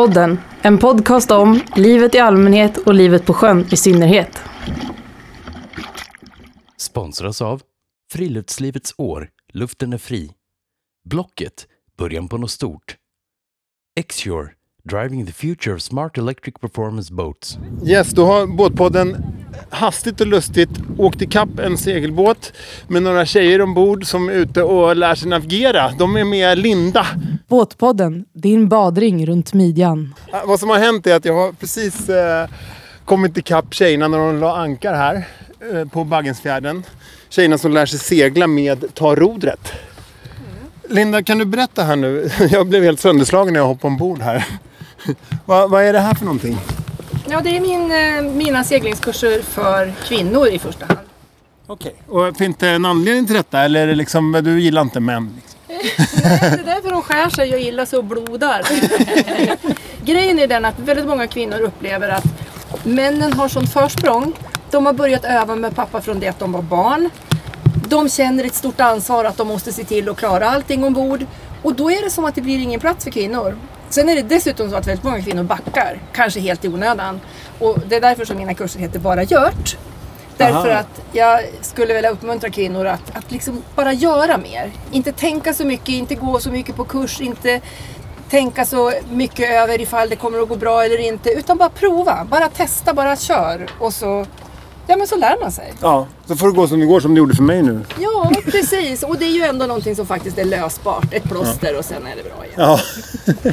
Båtpodden, en podcast om livet i allmänhet och livet på sjön i synnerhet. Sponsras av Friluftslivets år, luften är fri. Blocket, början på något stort. Xure, driving the future of smart electric performance boats. Yes, då har båtpodden hastigt och lustigt åkt ikapp en segelbåt med några tjejer ombord som är ute och lär sig navigera. De är med Linda. Båtpodden, din badring runt midjan. Äh, Vad som har hänt är att jag har precis eh, kommit ikapp tjejerna när de la ankar här eh, på Baggensfjärden. Tjejerna som lär sig segla med ta rodret. Linda, kan du berätta här nu? Jag blev helt sönderslagen när jag hoppade ombord här. vad, vad är det här för någonting? Ja, det är min, eh, mina seglingskurser för kvinnor i första hand. Okej. Och finns det en anledning till detta eller är det liksom, du gillar inte män? Liksom? Det är därför de skär sig och gillar så och blodar. Grejen är den att väldigt många kvinnor upplever att männen har sånt försprång. De har börjat öva med pappa från det att de var barn. De känner ett stort ansvar att de måste se till att klara allting ombord. Och då är det som att det blir ingen plats för kvinnor. Sen är det dessutom så att väldigt många kvinnor backar, kanske helt i onödan. Och det är därför som mina kurser heter Bara Gjort. Därför Aha. att jag skulle vilja uppmuntra kvinnor att, att liksom bara göra mer. Inte tänka så mycket, inte gå så mycket på kurs, inte tänka så mycket över ifall det kommer att gå bra eller inte. Utan bara prova, bara testa, bara kör. Och så, ja men så lär man sig. Ja, så får det gå som det går som det gjorde för mig nu. Ja, precis. Och det är ju ändå någonting som faktiskt är lösbart. Ett plåster och sen är det bra igen. Ja.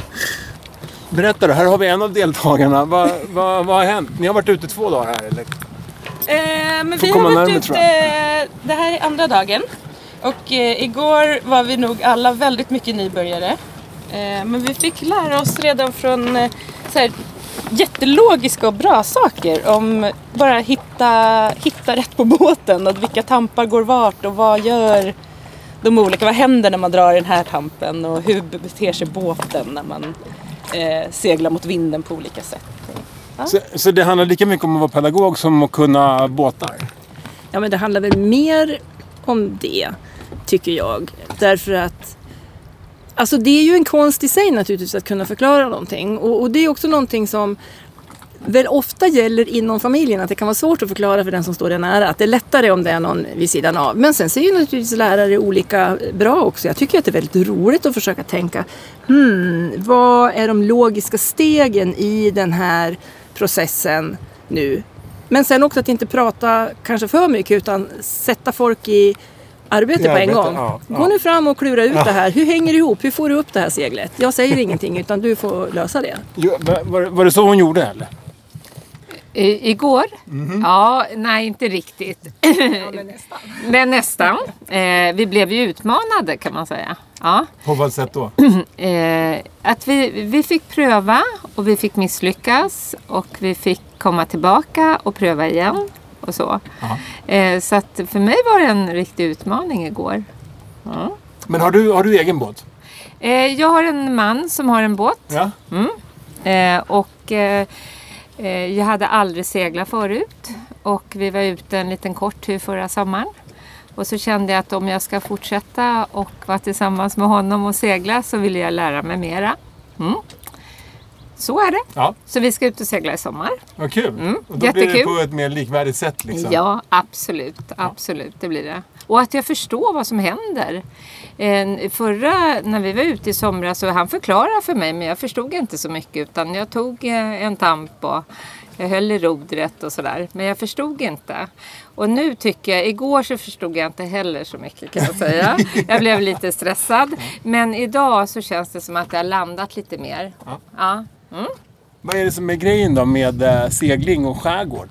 Berätta då, här har vi en av deltagarna. Vad, vad, vad har hänt? Ni har varit ute två dagar här eller? Eh, men vi har varit ute, tror det här är andra dagen. Och eh, igår var vi nog alla väldigt mycket nybörjare. Eh, men vi fick lära oss redan från eh, så här, jättelogiska och bra saker om bara hitta, hitta rätt på båten och vilka tampar går vart och vad gör de olika, vad händer när man drar den här tampen och hur beter sig båten när man eh, seglar mot vinden på olika sätt. Så, så det handlar lika mycket om att vara pedagog som att kunna båtar? Ja, men det handlar väl mer om det, tycker jag. Därför att Alltså det är ju en konst i sig naturligtvis att kunna förklara någonting. Och, och det är också någonting som väl ofta gäller inom familjen. Att det kan vara svårt att förklara för den som står en nära. Att det är lättare om det är någon vid sidan av. Men sen ser ju naturligtvis lärare olika bra också. Jag tycker att det är väldigt roligt att försöka tänka. Hmm, vad är de logiska stegen i den här processen nu? Men sen också att inte prata kanske för mycket utan sätta folk i arbete I på en arbete, gång. ja, Gå ja. nu fram och klura ut det här. Hur hänger det ihop? Hur får du upp det här seglet? Jag säger ingenting utan du får lösa det. Jo, Var, var, var det så hon gjorde eller? I, igår? Ja, nej inte riktigt. men nästan. Eh, vi blev ju utmanade kan man säga. Ja. På vad sätt då? Eh, att vi, vi fick pröva och vi fick misslyckas och vi fick komma tillbaka och pröva igen och så. Eh, så att för mig var det en riktig utmaning igår. Men har du, har du egen båt? Eh, jag har en man som har en båt Ja. Eh, och eh, jag hade aldrig seglat förut och vi var ute en liten kort tur förra sommaren. Och så kände jag att om jag ska fortsätta och vara tillsammans med honom och segla så vill jag lära mig mera. Mm. Så är det. Ja, Så vi ska ut och segla i sommar. vad kul. Mm, Och då blir det jättekul. på ett mer likvärdigt sätt liksom. Ja, absolut. Absolut, det blir det. Och att jag förstår vad som händer. Eh, förra, när vi var ute i somras, så han förklarade för mig, men jag förstod inte så mycket. Utan jag tog eh, en tamp och jag höll i rodret och sådär. Men jag förstod inte. Och nu tycker jag, igår så förstod jag inte heller så mycket kan jag säga. Jag blev lite stressad. Men idag så känns det som att det har landat lite mer. Ja. Vad är det som är grejen då med eh, segling och skärgård?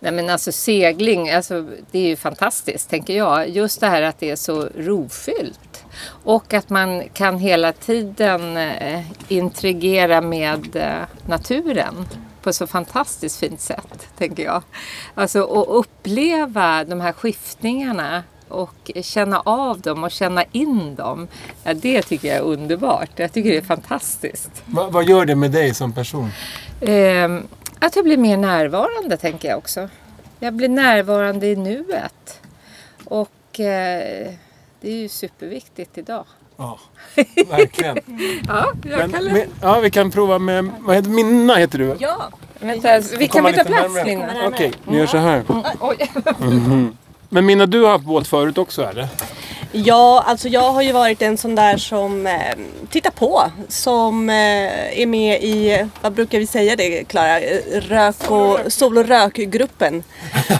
Nej men alltså segling, alltså, det är ju fantastiskt tänker jag. Just det här att det är så rofyllt. Och att man kan hela tiden eh, intrigera med eh, naturen på så fantastiskt fint sätt, tänker jag. Alltså att uppleva de här skiftningarna och känna av dem och känna in dem. Ja, det tycker jag är underbart. Jag tycker det är fantastiskt. Va, vad gör det med dig som person? Ehm, att jag blir mer närvarande tänker jag också. Jag blir närvarande i nuet. Och eh, Det är ju superviktigt idag. Ja, verkligen. Ja, Men, men, ja, vi kan prova med, vad heter Minna heter du? ja. Vänta, vi kan byta plats närmare. Linda. Okej, vi gör så här. Oj. Men Minna, du har haft båt förut också eller? Ja, alltså jag har ju varit en sån där som eh, tittar på. Som eh, är med i, vad brukar vi säga det Klara? Rök och, sol och rökgruppen.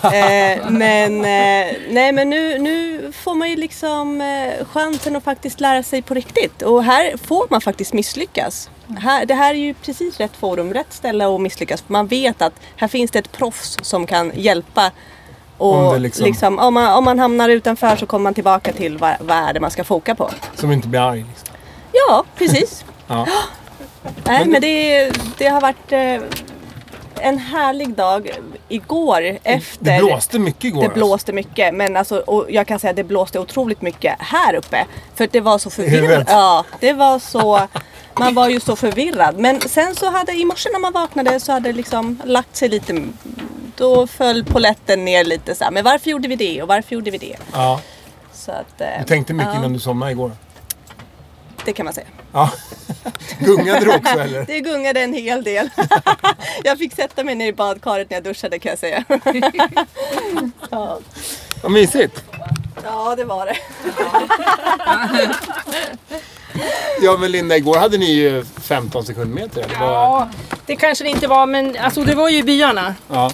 eh, men eh, nej men nu, nu får man ju liksom eh, chansen att faktiskt lära sig på riktigt. Och här får man faktiskt misslyckas. Här, det här är ju precis rätt forum, rätt ställe att misslyckas. Man vet att här finns det ett proffs som kan hjälpa och liksom... liksom- om, man, om man hamnar utanför så kommer man tillbaka till vad, vad är det man ska foka på. Som inte blir arg. Liksom. Ja, precis. Ja. Nej, men det, det har varit eh, en härlig dag igår efter. Det blåste mycket igår. Det blåste mycket, men alltså, och jag kan säga att det blåste otroligt mycket här uppe. För det var så förvirrat. Ja, det var så. Man var ju så förvirrad. Men sen så hade i morse när man vaknade så hade det liksom lagt sig lite. Då föll poletten ner lite så här. Men varför gjorde vi det och varför gjorde vi det? Ja, Så att, eh, du tänkte mycket ja, innan du somnade igår. Det kan man säga. Ja. Gungade du också eller? Det gungade en hel del. jag fick sätta mig ner i badkaret när jag duschade kan jag säga. ja. Vad mysigt. ja, det var det. Ja men Linda, igår hade ni ju 15 sekundmeter. eller vad? Ja, det kanske det inte var, men alltså, det var ju i byarna. Ja.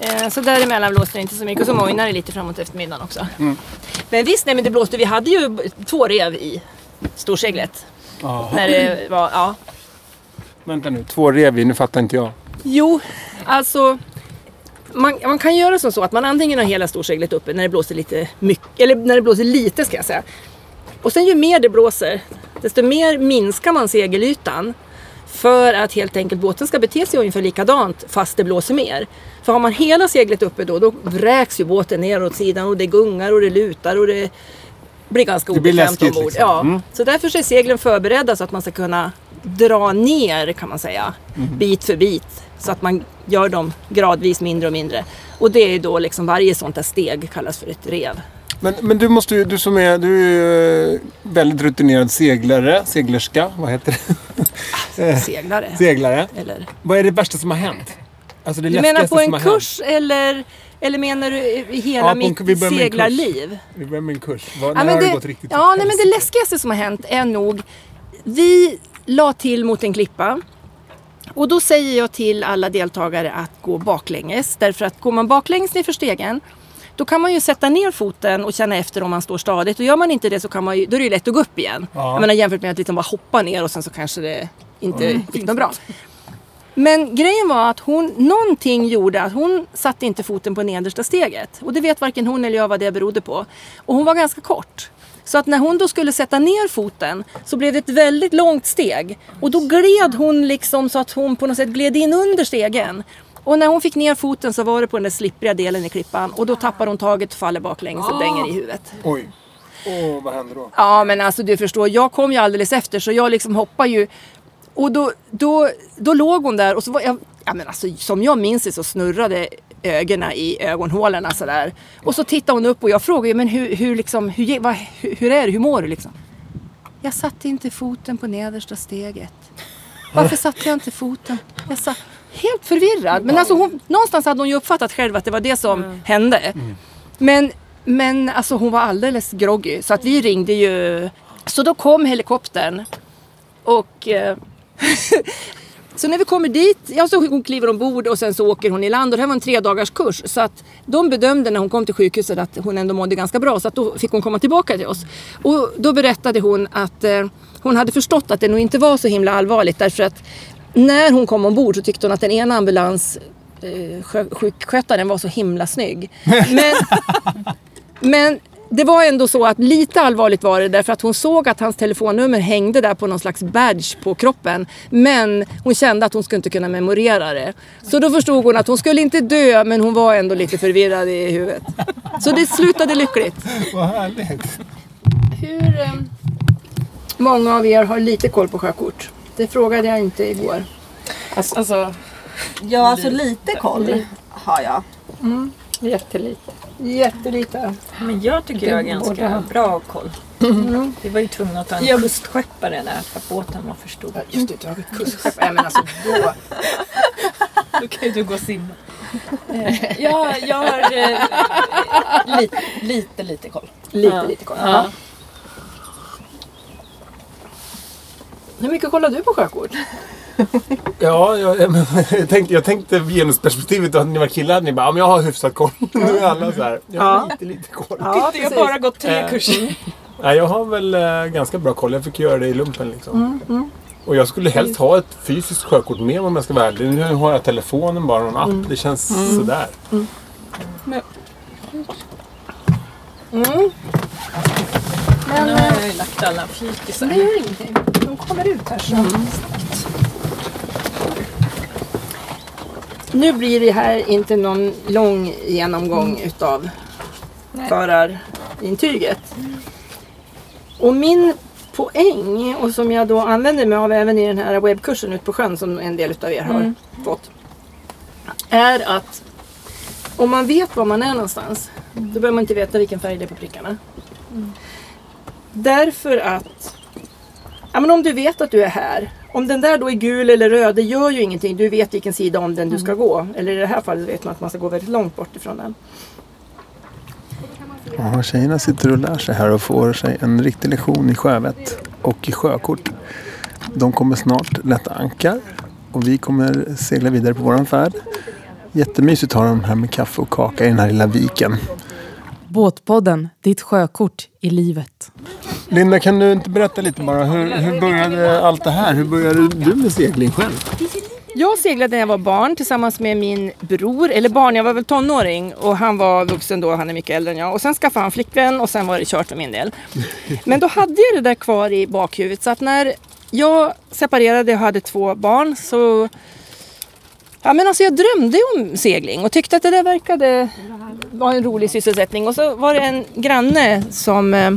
Eh, så däremellan blåste det inte så mycket och så mojnade det lite framåt eftermiddagen också. Men visst, nej, men det blåste. Vi hade ju två rev i storseglet. När det var, ja. Vänta nu, två rev i, nu fattar inte jag. Jo, alltså man, man kan göra som så att man antingen har hela storseglet uppe när det blåser lite mycket, eller när det blåser lite ska jag säga. Och sen ju mer det blåser, desto mer minskar man segelytan. För att helt enkelt båten ska bete sig ungefär likadant fast det blåser mer. För har man hela seglet uppe då, då vräks ju båten ner åt sidan och det gungar och det lutar och det blir ganska Det blir obekvämt läskigt, ombord. liksom. Ja. Mm. Så därför är seglen förberedda så att man ska kunna dra ner kan man säga, Mm. bit för bit. Så att man gör dem gradvis mindre och mindre. Och det är då liksom varje sånt där steg kallas för ett rev. Men, men du måste du som är, du är ju väldigt rutinerad seglare, seglerska, vad heter det? Seglare. Seglare. Eller? Vad är det värsta som har hänt? Alltså det Du menar på en kurs eller, eller menar du hela Ja, mitt vi seglarliv? Vi börjar med en kurs. Vad, Ja, när men har det det, gått riktigt ja nej, men det läskigaste som har hänt är nog Vi la till mot en klippa och då säger jag till alla deltagare att gå baklänges. Därför att går man baklänges ner för stegen då kan man ju sätta ner foten och känna efter om man står stadigt. Och gör man inte det så kan man ju, då är det ju lätt att gå upp igen. Ja. Jag menar jämfört med att liksom bara hoppa ner och sen så kanske det inte Mm. gick något bra. Men grejen var att hon, någonting gjorde att hon satte inte foten på nedersta steget. Och det vet varken hon eller jag vad det berodde på. Och hon var ganska kort. Så att när hon då skulle sätta ner foten så blev det ett väldigt långt steg. Och då gled hon liksom så att hon på något sätt gled in under stegen. Och när hon fick ner foten så var det på den där slippriga delen i klippan. Och då tappar hon taget och faller baklänges och dänger i huvudet. Oj. Åh, vad händer då? Ja men alltså du förstår, jag kom ju alldeles efter så jag liksom hoppar ju. Och då, då, då låg hon där och så var jag, ja men alltså som jag minns det så snurrade ögonen i ögonhålorna sådär. Och så tittade hon upp och jag frågade ju men hur, hur liksom, hur, vad, hur, är det, hur mår du liksom? Jag satte inte foten på nedersta steget. Varför satte jag inte foten? Jag sa, helt förvirrad. Men alltså hon, någonstans hade hon ju uppfattat själv att det var det som hände. Men, men alltså hon var alldeles groggy så att vi ringde ju. Så då kom helikoptern och eh, så när vi kommer dit, ja så hon kliver ombord och sen så åker hon i land och det här var en tre dagars kurs så att de bedömde när hon kom till sjukhuset att hon ändå mådde ganska bra så att då fick hon komma tillbaka till oss. Och då berättade hon att eh, hon hade förstått att det nog inte var så himla allvarligt därför att när hon kom ombord så tyckte hon att den ena ambulans eh, sjukskötaren var så himla snygg. Men, men det var ändå så att lite allvarligt var det därför att hon såg att hans telefonnummer hängde där på någon slags badge på kroppen. Men hon kände att hon skulle inte kunna memorera det. Så då förstod hon att hon skulle inte dö men hon var ändå lite förvirrad i huvudet. Så det slutade lyckligt. Vad härligt. Hur eh, många av er har lite koll på sjökort? Det frågade jag inte igår. Alltså, Ja, alltså lite koll har jag. Jättelite. Jättelite. Men jag tycker jag har ganska Båda. bra koll. Mm. Vi var ju tvungna att ta en Jag- kustskeppare där för att båten var för stor. Just det, du har ett kustskepp. Nej men alltså då. Då kan ju du gå och simma. Eh, jag, jag har eh, lite, lite, lite koll. Lite, Ja. lite koll. Ja. Ja. Hur mycket kollar du på sjökort? Ja, jag, jag, jag, tänkte, jag tänkte genusperspektivet att ni var killar ni bara, ja, men jag har hyfsat koll. Nu är alla så här, jag har Ja. lite, lite koll. Ja, jag har bara gått tre Eh. kurser. Nej, jag har väl eh, ganska bra koll. Jag fick göra det i lumpen liksom. Mm, Och jag skulle helst ha ett fysiskt sjökort med om jag ska vara ärlig. Nu har jag telefonen bara, någon app. Mm. Det känns sådär. Mm. Men nu har jag ju lagt alla fikisar. Det gör ingenting. De kommer ut här så. Nu blir det här inte någon lång genomgång utav förarintyget. Och min poäng, och som jag då använder mig av även i den här webbkursen ute på sjön som en del utav er har fått, är att om man vet var man är någonstans, då behöver man inte veta vilken färg det är på prickarna. Därför att Ja, men om du vet att du är här. Om den där då är gul eller röd, det gör ju ingenting. Du vet vilken sida om den du ska gå. Eller i det här fallet vet man att man ska gå väldigt långt bort ifrån den. Ja, tjejerna sitter och lär sig här och får sig en riktig lektion i sjövett och i sjökort. De kommer snart lätta ankar och vi kommer segla vidare på våran färd. Jättemysigt att ha dem här med kaffe och kaka i den här lilla viken. Båtpodden, ditt sjökort i livet. Linda, kan du inte berätta lite bara? Hur, hur började allt det här? Hur började du med segling själv? Jag seglade när jag var barn tillsammans med min bror, eller barn, jag var väl tonåring och han var vuxen då, han är mycket äldre än jag. Och sen skaffade han flickvän och sen var det kört för min del. Men då hade jag det där kvar i bakhuvudet så att när jag separerade och hade två barn så Ja, men alltså jag drömde om segling och tyckte att det där verkade vara en rolig sysselsättning. Och så var det en granne som eh,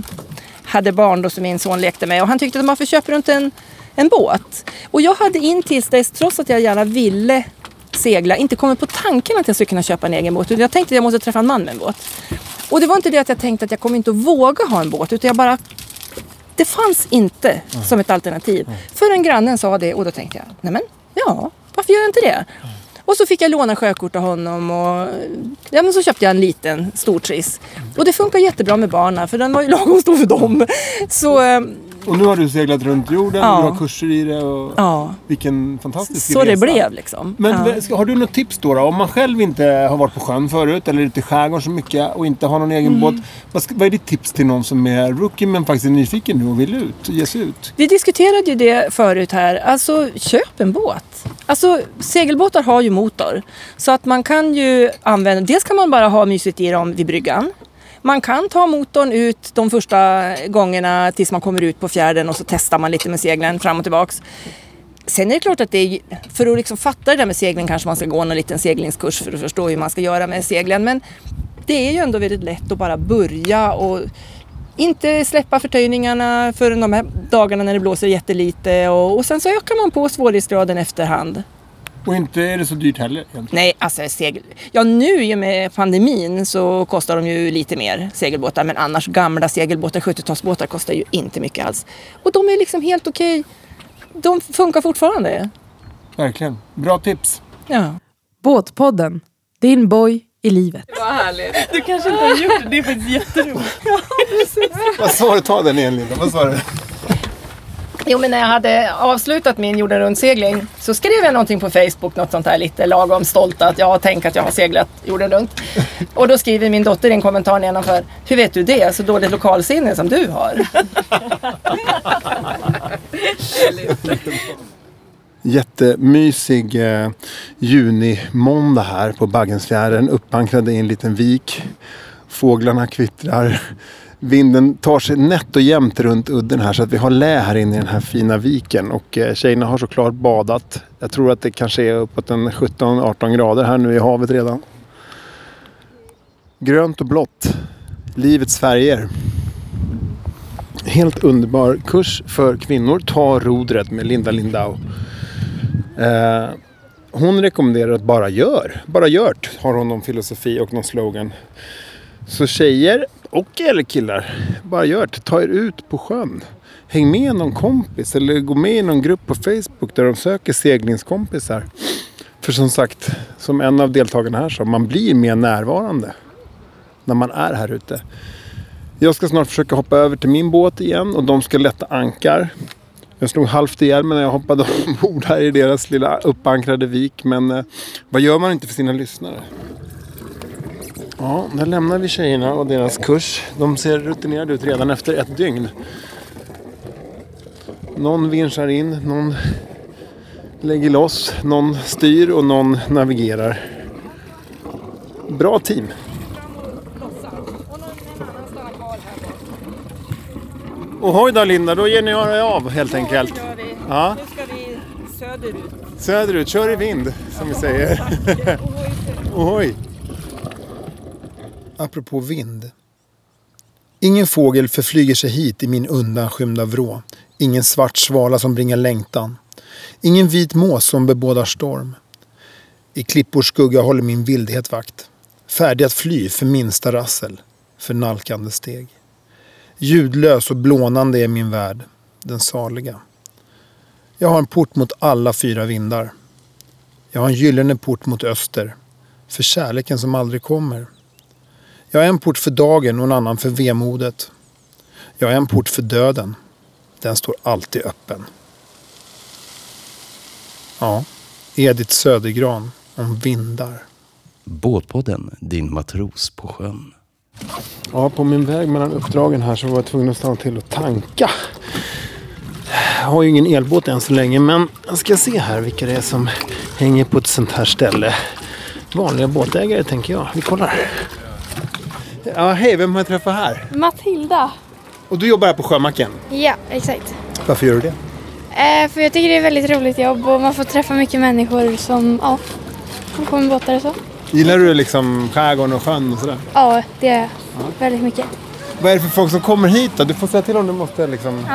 hade barn då som min son lekte med och han tyckte att man får köpa runt en, en båt. Och jag hade in tills dess, trots att jag gärna ville segla, inte kommit på tanken att jag skulle kunna köpa en egen båt. Utan jag tänkte att jag måste träffa en man med en båt. Och det var inte det att jag tänkte att jag kommer inte att våga ha en båt utan jag bara det fanns inte som ett alternativ. Förrän grannen sa det och då tänkte jag, nej men ja, varför gör jag inte det? Och så fick jag låna sjökort av honom och ja, men så köpte jag en liten stortriss. Och det funkar jättebra med barnen för den var ju lagom stor för dem. Så eh, och nu har du seglat runt jorden Ja. och du har kurser i det. Och ja, Vilken fantastisk så resa. det blev liksom. Men ja. har du något tips då, då? Om man själv inte har varit på sjön förut eller ute i skärgården så mycket och inte har någon egen Mm. båt. Vad, vad är ditt tips till någon som är rookie men faktiskt är nyfiken nu och vill ut, ge sig ut? Vi diskuterade ju det förut här. Alltså köp en båt. Alltså segelbåtar har ju motor. Så att man kan ju använda, dels kan man bara ha mysigt i dem vid bryggan. Man kan ta motorn ut de första gångerna tills man kommer ut på fjärden och så testar man lite med seglen fram och tillbaks. Sen är det klart att det är, för att liksom fatta det där med segling kanske man ska gå en liten seglingskurs för att förstå hur man ska göra med seglen. Men det är ju ändå väldigt lätt att bara börja och inte släppa förtöjningarna förrän de här dagarna när det blåser jättelite och, och sen så ökar man på svårighetsgraden efterhand. Och inte är det så dyrt heller egentligen. Nej, alltså segel... Ja, nu och med pandemin så kostar de ju lite mer segelbåtar men annars gamla segelbåtar, 70-talsbåtar kostar ju inte mycket alls. Och de är liksom helt okej. De funkar fortfarande. Verkligen. Bra tips. Ja. Båtpodden, din boj i livet. Vad härligt. Du kanske inte har gjort det. Det är faktiskt jätteroligt. Vad sa du? Ta den igen Linda. Vad sa du? Jo, men när jag hade avslutat min jorden runt-segling så skrev jag någonting på Facebook, något sånt här lite lagom stolt att jag tänker att jag har seglat jorden runt. Och då skriver min dotter i en kommentar nedanför, hur vet du det? Så dåligt lokalsinne som du har. Jättemysig eh, junimåndag här på Baggensfjärden. Uppankrade i en liten vik. Fåglarna kvittrar. Vinden tar sig nätt och jämnt runt udden här så att vi har lä här inne i den här fina viken. Och eh, tjejerna har såklart badat. Jag tror att det kanske är uppåt en 17-18 grader här nu i havet redan. Grönt och blått. Livets färger. Helt underbar kurs för kvinnor. Ta rodret med Linda Lindau. Eh, hon rekommenderar att bara gör. Bara gjort har hon någon filosofi och någon slogan. Så tjejer och eller killar, bara gör det. Ta er ut på sjön. Häng med någon kompis eller gå med i någon grupp på Facebook där de söker seglingskompisar. För som sagt, som en av deltagarna här sa, man blir mer närvarande när man är här ute. Jag ska snart försöka hoppa över till min båt igen och de ska lätta ankar. Jag slog halvt ihjäl mig när jag hoppade ombord här i deras lilla uppankrade vik. Men eh, vad gör man inte för sina lyssnare? Ja, där lämnar vi tjejerna och deras kurs. De ser rutinerade ut redan efter ett dygn. Någon vinschar in, någon lägger loss, någon styr och någon navigerar. Bra team. Ohoj då Linda, då ger ni er av helt enkelt. Ja. Nu ska vi söderut. Söderut, kör i vind som vi säger. Ohoj. Apropå vind. Ingen fågel förflyger sig hit i min undanskymda vrå. Ingen svart svala som bringar längtan. Ingen vit mås som bebådar storm. I klippors skugga håller min vildhet vakt. Färdig att fly för minsta rassel. För nalkande steg. Ljudlös och blånande är min värld. Den saliga. Jag har en port mot alla fyra vindar. Jag har en gyllene port mot öster. För kärleken som aldrig kommer. Jag har en port för dagen och en annan för vemodet. Jag har en port för döden. Den står alltid öppen. Ja, Edith Södergran om vindar. Båtpodden, din matros på sjön. Ja, på min väg mellan uppdragen här så var jag tvungen att stanna till och tanka. Jag har ju ingen elbåt än så länge men jag ska se här vilka det är som hänger på ett sånt här ställe. Vanliga båtägare tänker jag. Vi kollar. Ja, hej, vem har jag träffat här? Matilda. Och du jobbar här på Sjömacken. Ja, exakt. Varför gör du det? Eh, för jag tycker det är ett väldigt roligt jobb och man får träffa mycket människor som, ja, som kommer med båtar och så. Gillar du liksom skärgården och sjön och sådär? Ja, det är jag. Väldigt mycket. Vad är det för folk som kommer hit då? Du får säga till om du måste liksom...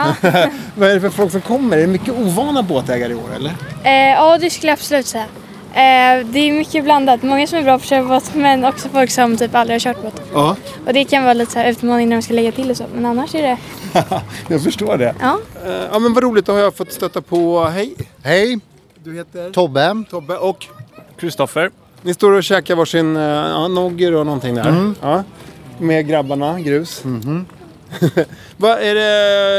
Vad är det för folk som kommer? Är det mycket ovana båtägare i år eller? Eh, ja, det skulle jag absolut säga. Eh, det är mycket blandat. Många som är bra på att köra båt men också folk som typ aldrig har kört båt. Ja, Och det kan vara lite så här utmaning när de ska lägga till och så. Men annars är det, jag förstår det. ja. Eh, Ja men vad roligt, då har jag fått stöta på... Hej! Hej, Du heter? Tobbe. Tobbe och? Kristoffer. Ni står och käkar varsin uh, ja, nogger och någonting där. Mm. Ja. Med grabbarna, grus. Mhm. Vad är, det,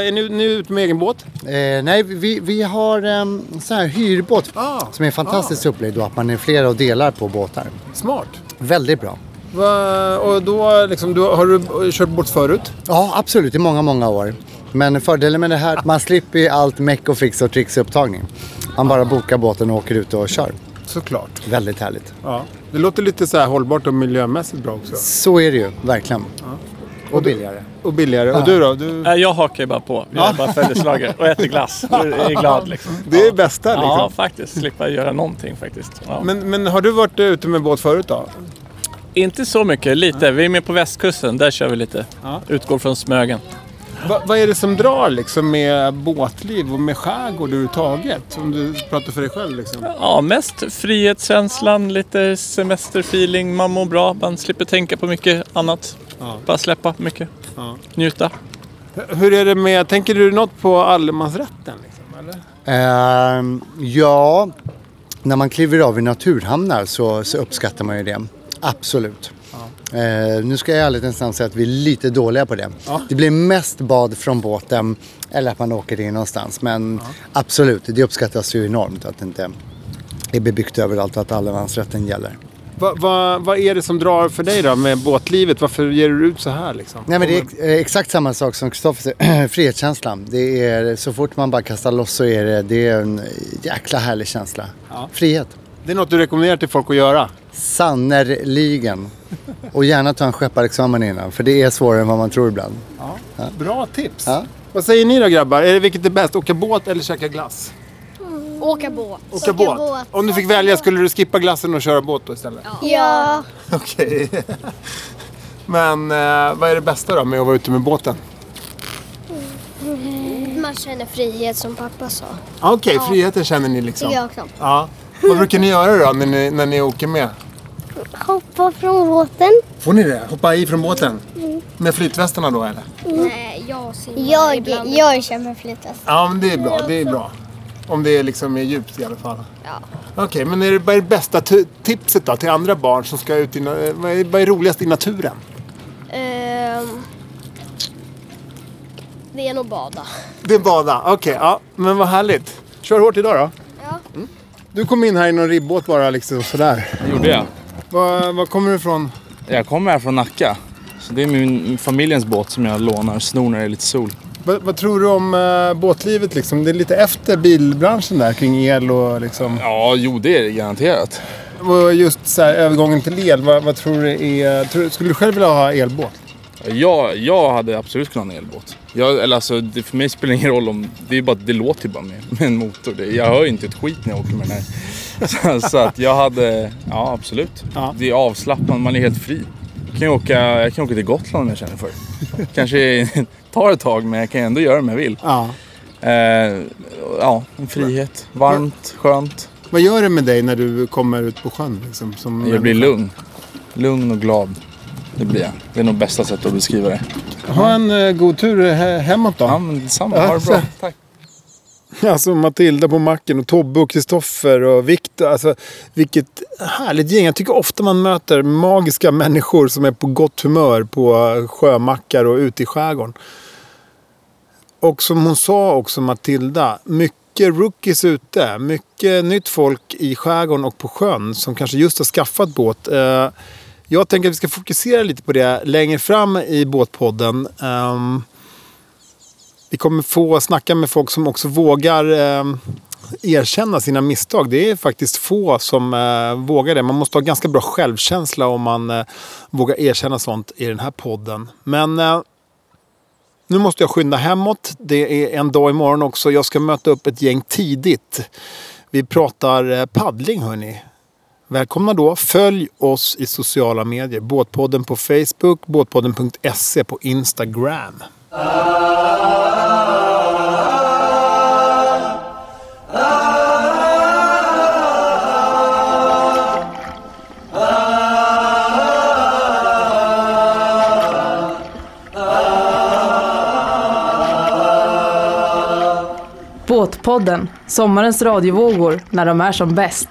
är ni, ni ute med egen båt? Eh, nej, vi, vi har en sån här hyrbåt Ah, som är fantastiskt upplägg då att man är flera och delar på båtar. smart. Väldigt bra. Va, och då liksom, du, har du kört båt förut? Ja, absolut i många, många år. Men fördelen med det här, man slipper allt meck och fix och tricks i upptagning. Man bara bokar båten och åker ut och kör. Såklart. Väldigt härligt. Ja. Det låter lite så här hållbart och miljömässigt bra också. Så är det ju, verkligen. Och billigare. Och billigare. Och du då? Du... Jag hakar ju bara på. Jag är bara följeslagare och äter glass. Och är glad liksom. Det är det bästa liksom. Ja, faktiskt. Slippa göra någonting faktiskt. Ja. Men, men har du varit ute med båt förut då? Inte så mycket, lite. Vi är med på västkusten. Där kör vi lite. Ja. Utgår från Smögen. Va, vad är det som drar liksom med båtliv och med skärgård överhuvudtaget? Om du pratar för dig själv liksom. Ja, mest frihetskänslan, lite semesterfeeling. Man mår bra, man slipper tänka på mycket annat. Ja. Bara släppa mycket. Ja. Njuta. Hur är det med, tänker du något på allemansrätten? Liksom, eller? Ehm, ja, när man kliver av i naturhamnar så, så uppskattar man ju det. Absolut. Eh, nu ska jag i ärlighetens namn säga att vi är lite dåliga på det. Ja. Det blir mest bad från båten eller att man åker in någonstans. Men absolut, det uppskattas ju enormt att det inte är bebyggt överallt och att allemansrätten gäller. Va, va, vad är det som drar för dig då med båtlivet? Varför ger du ut så här liksom? Nej men det är ex- exakt samma sak som Kristoffer säger. Frihetskänslan. Det är, så fort man bara kastar loss så är det, det är en jäkla härlig känsla. Ja. Frihet. Det är något du rekommenderar till folk att göra? Sannerligen. Och gärna ta en skepparexamen innan, för det är svårare än vad man tror ibland. Bra tips! Ja. Vad säger ni då grabbar? Är det vilket är bäst? Åka båt eller käka glass? Åka båt. Åka, båt. Om du fick välja, skulle du skippa glassen och köra båt då istället? Ja. Okej. Men eh, vad är det bästa då med att vara ute med båten? Man känner frihet som pappa sa. Okej, friheten känner ni liksom? jag också. Ja. Vad brukar ni göra då när ni, när ni åker med? hoppa från båten. Får ni det? Hoppa i från båten? Mm. Med flytvästarna då eller? Nej, jag jag, jag kör med flytväst. Ja, men det är bra. Det är bra. Om det är liksom är djupt i alla fall. Ja. Okej, men är det, vad är det bästa t- tipset då till andra barn som ska ut i... na- Vad är, vad är roligast i naturen? Ehm, det är nog bada. Det är bada. Okej, ja. Men vad härligt. Kör hårt idag då. Ja. Mm. Du kom in här i någon ribbåt bara liksom sådär. Det gjorde jag. Var, var kommer du ifrån? Jag kommer här från Nacka. Så det är min familjens båt som jag lånar, snor när det är lite sol. Vad, vad tror du om uh, båtlivet liksom? Det är lite efter bilbranschen där kring el och liksom... Ja, jo det är det garanterat. Och just så här, övergången till el, vad, vad tror du är... Tror, skulle du själv vilja ha elbåt? Jag, jag hade absolut kunnat ha en elbåt. Jag, eller alltså, det, för mig spelar det ingen roll om... Det, är bara, det låter ju bara med, med en motor. Det, jag hör ju inte ett skit när jag åker med den här. Så, så att jag hade... Ja, absolut. Det är avslappnat, man är helt fri. Jag kan åka, jag kan åka till Gotland om jag känner för. Kanske tar ett tag men jag kan ändå göra det om jag vill. Ja. Eh, ja, en frihet. Varmt, skönt. Vad gör det med dig när du kommer ut på sjön? Liksom, som Jag blir människa? lugn. Lugn och glad. Det blir jag. Det är nog bästa sättet att beskriva det. Ha en uh, god tur he- hemåt då. Ja, men detsamma. Ha det bra. Tack. Alltså Matilda på macken och Tobbe och Kristoffer och Viktor. Alltså vilket härligt gäng. Jag tycker ofta man möter magiska människor som är på gott humör på sjömackar och ute i skärgården. Och som hon sa också Matilda, mycket rookies ute. Mycket nytt folk i skärgården och på sjön som kanske just har skaffat båt. Eh, jag tänker att vi ska fokusera lite på det längre fram i båtpodden. Ehm, vi kommer få snacka med folk som också vågar eh, erkänna sina misstag. Det är faktiskt få som eh, vågar det. Man måste ha ganska bra självkänsla om man eh, vågar erkänna sånt i den här podden. Men eh, nu måste jag skynda hemåt. Det är en dag imorgon också. Jag ska möta upp ett gäng tidigt. Vi pratar eh, paddling hörni. Välkomna då. Följ oss i sociala medier. Båtpodden på Facebook, båtpodden.se på Instagram. Båtpodden, sommarens radiovågor när de är som bäst.